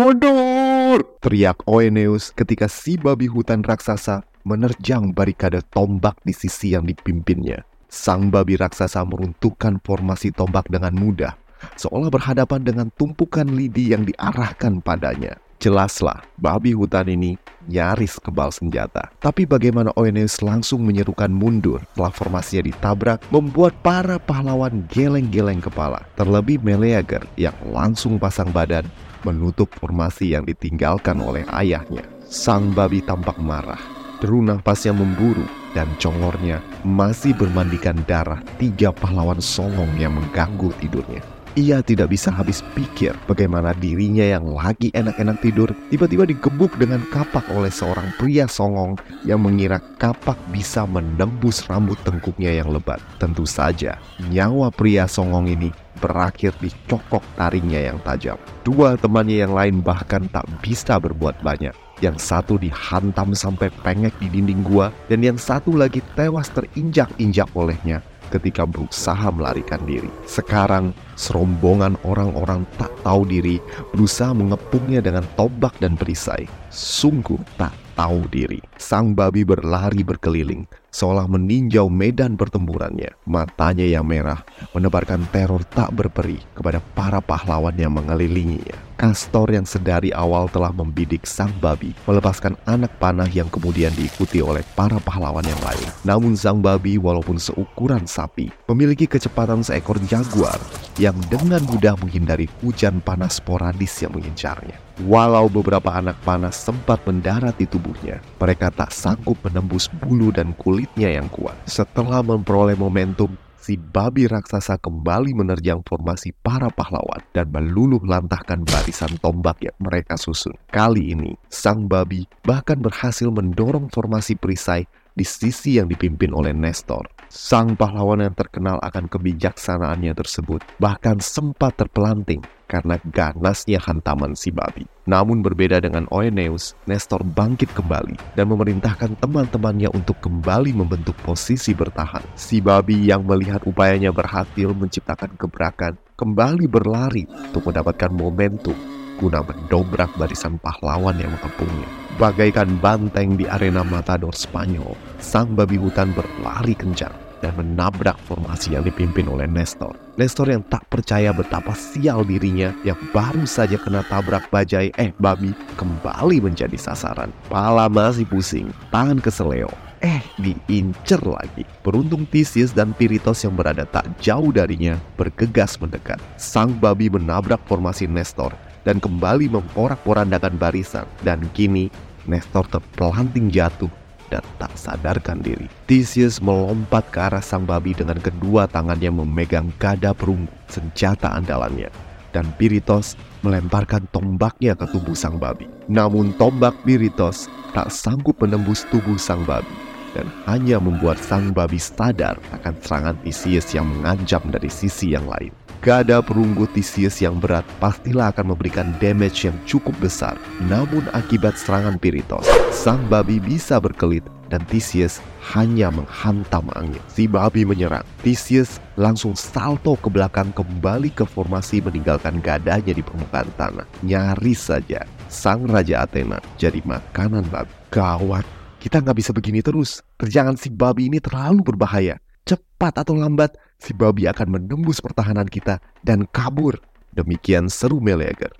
Mundur! Teriak Oeneus ketika si babi hutan raksasa menerjang barikade tombak di sisi yang dipimpinnya. Sang babi raksasa meruntuhkan formasi tombak dengan mudah, seolah berhadapan dengan tumpukan lidi yang diarahkan padanya. Jelaslah, babi hutan ini nyaris kebal senjata. Tapi bagaimana Oeneus langsung menyerukan mundur setelah formasinya ditabrak, membuat para pahlawan geleng-geleng kepala. Terlebih Meleager yang langsung pasang badan menutup formasi yang ditinggalkan oleh ayahnya. Sang babi tampak marah. Deru nafasnya memburu dan congornya masih bermandikan darah tiga pahlawan songong yang mengganggu tidurnya. Ia tidak bisa habis pikir bagaimana dirinya yang lagi enak-enak tidur tiba-tiba digebuk dengan kapak oleh seorang pria songong yang mengira kapak bisa menembus rambut tengkuknya yang lebat. Tentu saja, nyawa pria songong ini berakhir di cokok taringnya yang tajam. Dua temannya yang lain bahkan tak bisa berbuat banyak. Yang satu dihantam sampai pengek di dinding gua dan yang satu lagi tewas terinjak-injak olehnya ketika berusaha melarikan diri. Sekarang, serombongan orang-orang tak tahu diri berusaha mengepungnya dengan tombak dan perisai. Sungguh tak tahu diri. Sang babi berlari berkeliling, seolah meninjau medan pertempurannya. Matanya yang merah menebarkan teror tak berperi kepada para pahlawan yang mengelilinginya. Kastor yang sedari awal telah membidik sang babi, melepaskan anak panah yang kemudian diikuti oleh para pahlawan yang lain. Namun sang babi walaupun seukuran sapi, memiliki kecepatan seekor jaguar yang dengan mudah menghindari hujan panas sporadis yang mengincarnya. Walau beberapa anak panas sempat mendarat di tubuhnya, mereka tak sanggup menembus bulu dan kulitnya yang kuat. Setelah memperoleh momentum, si babi raksasa kembali menerjang formasi para pahlawan dan meluluh lantahkan barisan tombak yang mereka susun. Kali ini, sang babi bahkan berhasil mendorong formasi perisai di sisi yang dipimpin oleh Nestor. Sang pahlawan yang terkenal akan kebijaksanaannya tersebut bahkan sempat terpelanting karena ganasnya hantaman si babi. Namun berbeda dengan Oeneus, Nestor bangkit kembali dan memerintahkan teman-temannya untuk kembali membentuk posisi bertahan. Si babi yang melihat upayanya berhasil menciptakan gebrakan kembali berlari untuk mendapatkan momentum guna mendobrak barisan pahlawan yang mengepungnya. Bagaikan banteng di arena Matador Spanyol, sang babi hutan berlari kencang dan menabrak formasi yang dipimpin oleh Nestor. Nestor yang tak percaya betapa sial dirinya yang baru saja kena tabrak bajai eh babi kembali menjadi sasaran. Pala masih pusing, tangan keseleo, eh diincer lagi. Beruntung Theseus dan Piritos yang berada tak jauh darinya bergegas mendekat. Sang babi menabrak formasi Nestor dan kembali memporak-porandakan barisan. Dan kini Nestor terpelanting jatuh dan tak sadarkan diri. Theseus melompat ke arah sang babi dengan kedua tangannya memegang gada perunggu, senjata andalannya. Dan Piritos melemparkan tombaknya ke tubuh sang babi. Namun tombak Piritos tak sanggup menembus tubuh sang babi dan hanya membuat sang babi sadar akan serangan Theseus yang mengancam dari sisi yang lain. Gada perunggu Theseus yang berat pastilah akan memberikan damage yang cukup besar. Namun akibat serangan Piritos, sang babi bisa berkelit dan Theseus hanya menghantam angin. Si babi menyerang. Theseus langsung salto ke belakang kembali ke formasi meninggalkan gadanya di permukaan tanah. Nyaris saja sang Raja Athena jadi makanan babi. Gawat, kita nggak bisa begini terus. Terjangan si babi ini terlalu berbahaya. Cepat atau lambat, si babi akan menembus pertahanan kita dan kabur. Demikian seru Meleager.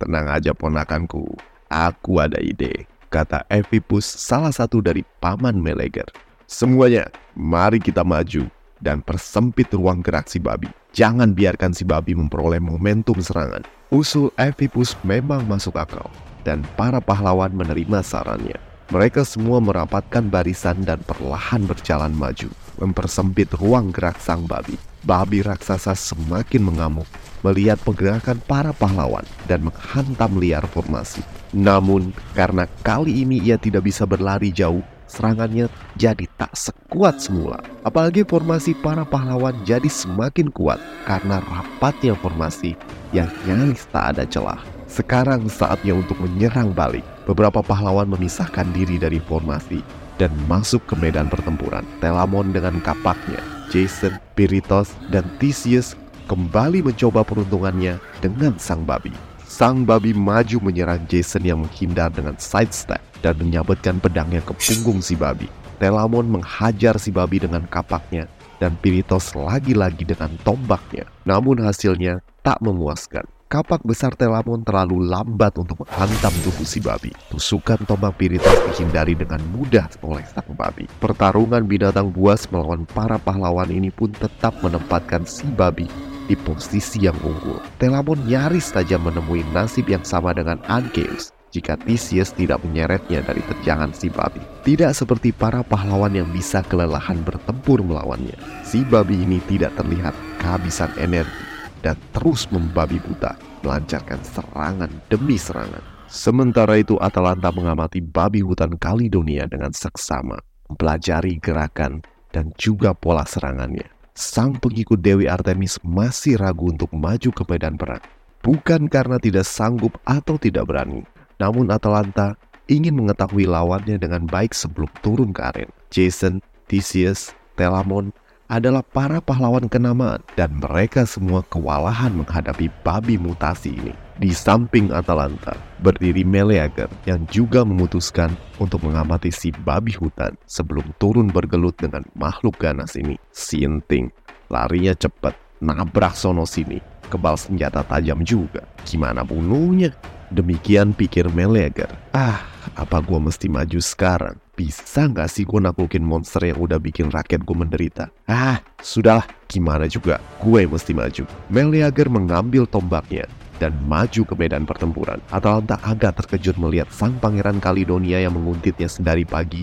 Tenang aja ponakanku. Aku ada ide, kata Evipus salah satu dari paman Meleager. Semuanya, mari kita maju dan persempit ruang gerak si babi. Jangan biarkan si babi memperoleh momentum serangan. Usul Evipus memang masuk akal, dan para pahlawan menerima sarannya. Mereka semua merapatkan barisan dan perlahan berjalan maju, mempersempit ruang gerak sang babi. Babi raksasa semakin mengamuk melihat pergerakan para pahlawan dan menghantam liar formasi. Namun, karena kali ini ia tidak bisa berlari jauh, serangannya jadi tak sekuat semula. Apalagi formasi para pahlawan jadi semakin kuat karena rapatnya formasi yang nyaris tak ada celah. Sekarang saatnya untuk menyerang balik. Beberapa pahlawan memisahkan diri dari formasi dan masuk ke medan pertempuran. Telamon dengan kapaknya, Jason, Piritos, dan Theseus kembali mencoba peruntungannya dengan sang babi. Sang babi maju menyerang Jason yang menghindar dengan sidestep dan menyabetkan pedangnya ke punggung si babi. Telamon menghajar si babi dengan kapaknya dan Piritos lagi-lagi dengan tombaknya. Namun hasilnya tak memuaskan. Kapak besar Telamon terlalu lambat untuk menghantam tubuh si babi. Tusukan tombak Piritos dihindari dengan mudah oleh sang babi. Pertarungan binatang buas melawan para pahlawan ini pun tetap menempatkan si babi di posisi yang unggul. Telamon nyaris saja menemui nasib yang sama dengan Ankeus jika Theseus tidak menyeretnya dari terjangan si babi. Tidak seperti para pahlawan yang bisa kelelahan bertempur melawannya. Si babi ini tidak terlihat kehabisan energi dan terus membabi buta, melancarkan serangan demi serangan. Sementara itu Atalanta mengamati babi hutan Kalidonia dengan seksama, mempelajari gerakan dan juga pola serangannya sang pengikut Dewi Artemis masih ragu untuk maju ke medan perang. Bukan karena tidak sanggup atau tidak berani, namun Atalanta ingin mengetahui lawannya dengan baik sebelum turun ke aren. Jason, Theseus, Telamon, adalah para pahlawan kenamaan dan mereka semua kewalahan menghadapi babi mutasi ini. Di samping Atalanta, berdiri Meleager yang juga memutuskan untuk mengamati si babi hutan sebelum turun bergelut dengan makhluk ganas ini. Sinting, larinya cepat, nabrak sono sini, kebal senjata tajam juga. Gimana bunuhnya? Demikian pikir Meleager. Ah, apa gue mesti maju sekarang? Bisa nggak sih gue naklukin monster yang udah bikin rakyat gue menderita? Ah, sudahlah, gimana juga, gue mesti maju. Meleager mengambil tombaknya dan maju ke medan pertempuran. Atalanta agak terkejut melihat sang pangeran Kalidonia yang menguntitnya sedari pagi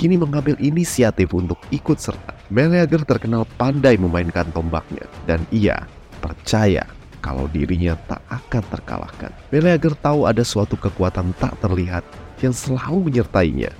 kini mengambil inisiatif untuk ikut serta. Meleager terkenal pandai memainkan tombaknya dan ia percaya kalau dirinya tak akan terkalahkan. Meleager tahu ada suatu kekuatan tak terlihat yang selalu menyertainya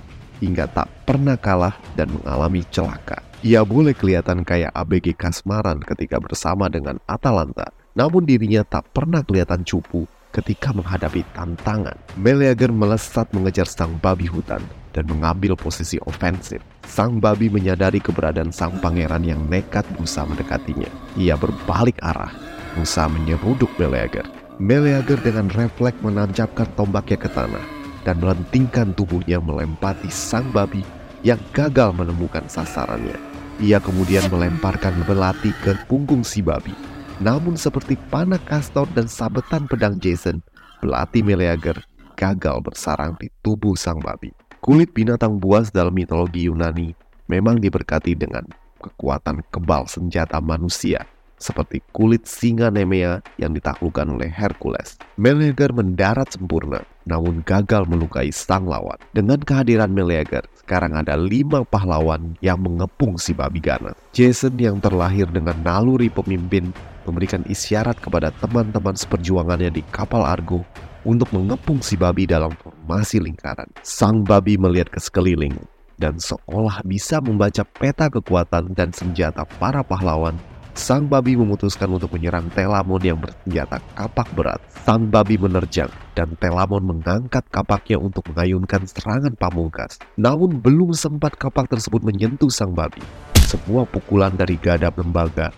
hingga tak pernah kalah dan mengalami celaka. Ia boleh kelihatan kayak ABG Kasmaran ketika bersama dengan Atalanta, namun dirinya tak pernah kelihatan cupu ketika menghadapi tantangan. Meleager melesat mengejar sang babi hutan dan mengambil posisi ofensif. Sang babi menyadari keberadaan sang pangeran yang nekat berusaha mendekatinya. Ia berbalik arah Musa menyeruduk Meleager. Meleager dengan refleks menancapkan tombaknya ke tanah dan melentingkan tubuhnya melempati sang babi yang gagal menemukan sasarannya. Ia kemudian melemparkan belati ke punggung si babi. Namun seperti panah kastor dan sabetan pedang Jason, belati Meleager gagal bersarang di tubuh sang babi. Kulit binatang buas dalam mitologi Yunani memang diberkati dengan kekuatan kebal senjata manusia seperti kulit singa Nemea yang ditaklukkan oleh Hercules. Meleager mendarat sempurna, namun gagal melukai sang lawan. Dengan kehadiran Meleager, sekarang ada lima pahlawan yang mengepung si babi ganas. Jason yang terlahir dengan naluri pemimpin memberikan isyarat kepada teman-teman seperjuangannya di kapal Argo untuk mengepung si babi dalam formasi lingkaran. Sang babi melihat ke sekeliling dan seolah bisa membaca peta kekuatan dan senjata para pahlawan Sang babi memutuskan untuk menyerang Telamon yang bersenjata kapak berat. Sang babi menerjang dan Telamon mengangkat kapaknya untuk mengayunkan serangan pamungkas. Namun belum sempat kapak tersebut menyentuh sang babi. Semua pukulan dari gadap lembaga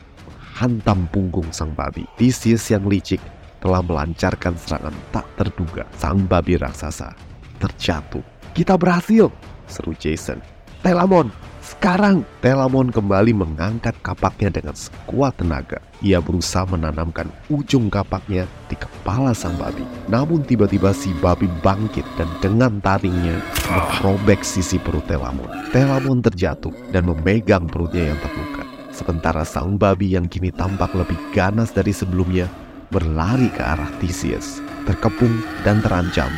hantam punggung sang babi. Theseus yang licik telah melancarkan serangan tak terduga. Sang babi raksasa terjatuh. Kita berhasil, seru Jason. Telamon, sekarang, Telamon kembali mengangkat kapaknya dengan sekuat tenaga. Ia berusaha menanamkan ujung kapaknya di kepala sang babi. Namun tiba-tiba si babi bangkit dan dengan taringnya merobek sisi perut Telamon. Telamon terjatuh dan memegang perutnya yang terluka. Sementara sang babi yang kini tampak lebih ganas dari sebelumnya berlari ke arah Theseus, terkepung dan terancam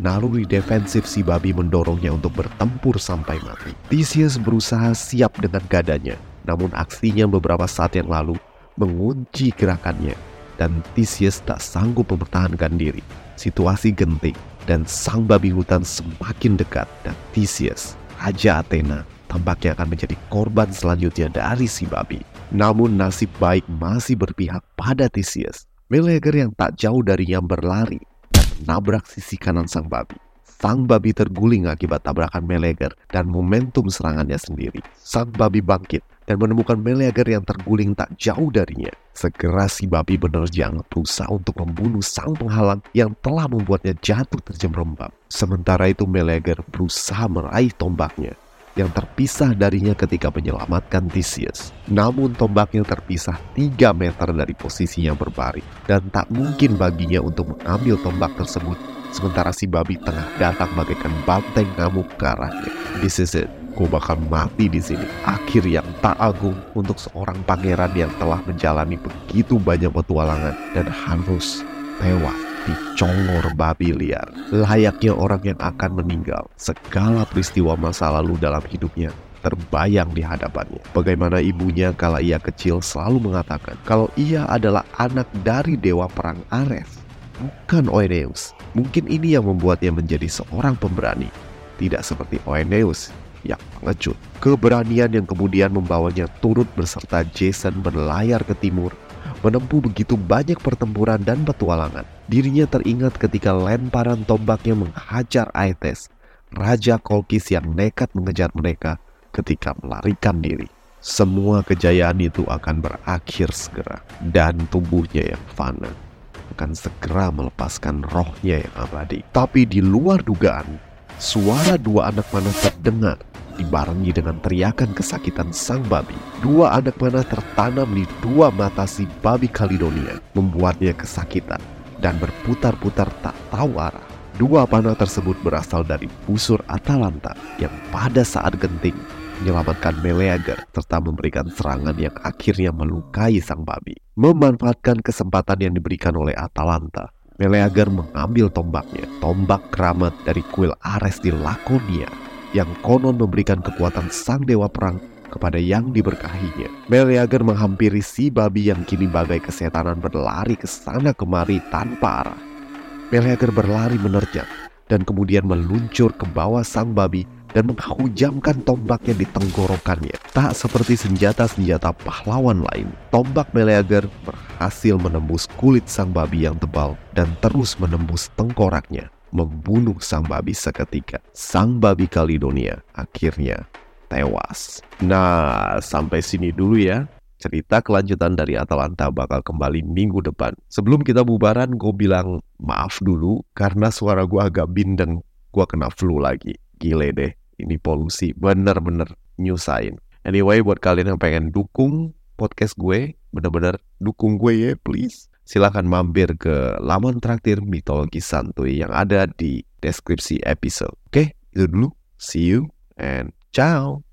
naluri defensif si babi mendorongnya untuk bertempur sampai mati. Theseus berusaha siap dengan gadanya, namun aksinya beberapa saat yang lalu mengunci gerakannya dan Theseus tak sanggup mempertahankan diri. Situasi genting dan sang babi hutan semakin dekat dan Theseus, Raja Athena, tampaknya akan menjadi korban selanjutnya dari si babi. Namun nasib baik masih berpihak pada Theseus. Meleager yang tak jauh darinya berlari menabrak sisi kanan sang babi. Sang babi terguling akibat tabrakan Meleger dan momentum serangannya sendiri. Sang babi bangkit dan menemukan Meleager yang terguling tak jauh darinya. Segera si babi menerjang berusaha untuk membunuh sang penghalang yang telah membuatnya jatuh terjun rembab. Sementara itu Meleager berusaha meraih tombaknya yang terpisah darinya ketika menyelamatkan Theseus. Namun tombaknya terpisah 3 meter dari posisinya berbaring dan tak mungkin baginya untuk mengambil tombak tersebut sementara si babi tengah datang bagaikan banteng ngamuk ke arahnya. This is it. Gue bakal mati di sini. Akhir yang tak agung untuk seorang pangeran yang telah menjalani begitu banyak petualangan dan harus tewas dicongor babi liar. Layaknya orang yang akan meninggal, segala peristiwa masa lalu dalam hidupnya terbayang di hadapannya. Bagaimana ibunya kala ia kecil selalu mengatakan kalau ia adalah anak dari dewa perang Ares, bukan Oeneus. Mungkin ini yang membuatnya menjadi seorang pemberani, tidak seperti Oeneus yang pengecut. Keberanian yang kemudian membawanya turut berserta Jason berlayar ke timur, menempuh begitu banyak pertempuran dan petualangan. Dirinya teringat ketika lemparan tombaknya menghajar Aetes, Raja Kolkis yang nekat mengejar mereka ketika melarikan diri. Semua kejayaan itu akan berakhir segera dan tubuhnya yang fana akan segera melepaskan rohnya yang abadi. Tapi di luar dugaan, suara dua anak panah terdengar dibarengi dengan teriakan kesakitan sang babi. Dua anak panah tertanam di dua mata si babi Kalidonia, membuatnya kesakitan dan berputar-putar tak tahu arah. Dua panah tersebut berasal dari busur Atalanta yang pada saat genting menyelamatkan Meleager serta memberikan serangan yang akhirnya melukai sang babi. Memanfaatkan kesempatan yang diberikan oleh Atalanta, Meleager mengambil tombaknya, tombak keramat dari kuil Ares di Lakonia, yang konon memberikan kekuatan sang dewa perang kepada yang diberkahinya. Meleager menghampiri si babi yang kini bagai kesetanan berlari ke sana kemari tanpa arah. Meleager berlari menerjang dan kemudian meluncur ke bawah sang babi dan menghujamkan tombaknya di tenggorokannya. Tak seperti senjata-senjata pahlawan lain, tombak Meleager berhasil menembus kulit sang babi yang tebal dan terus menembus tengkoraknya, membunuh sang babi seketika. Sang babi Kalidonia akhirnya tewas. Nah, sampai sini dulu ya. Cerita kelanjutan dari Atalanta bakal kembali minggu depan. Sebelum kita bubaran, gue bilang maaf dulu karena suara gue agak bindeng. Gue kena flu lagi. Gile deh ini polusi bener-bener nyusahin. Anyway, buat kalian yang pengen dukung podcast gue, bener-bener dukung gue ya, please. Silahkan mampir ke laman traktir mitologi santuy yang ada di deskripsi episode. Oke, itu dulu. See you and ciao.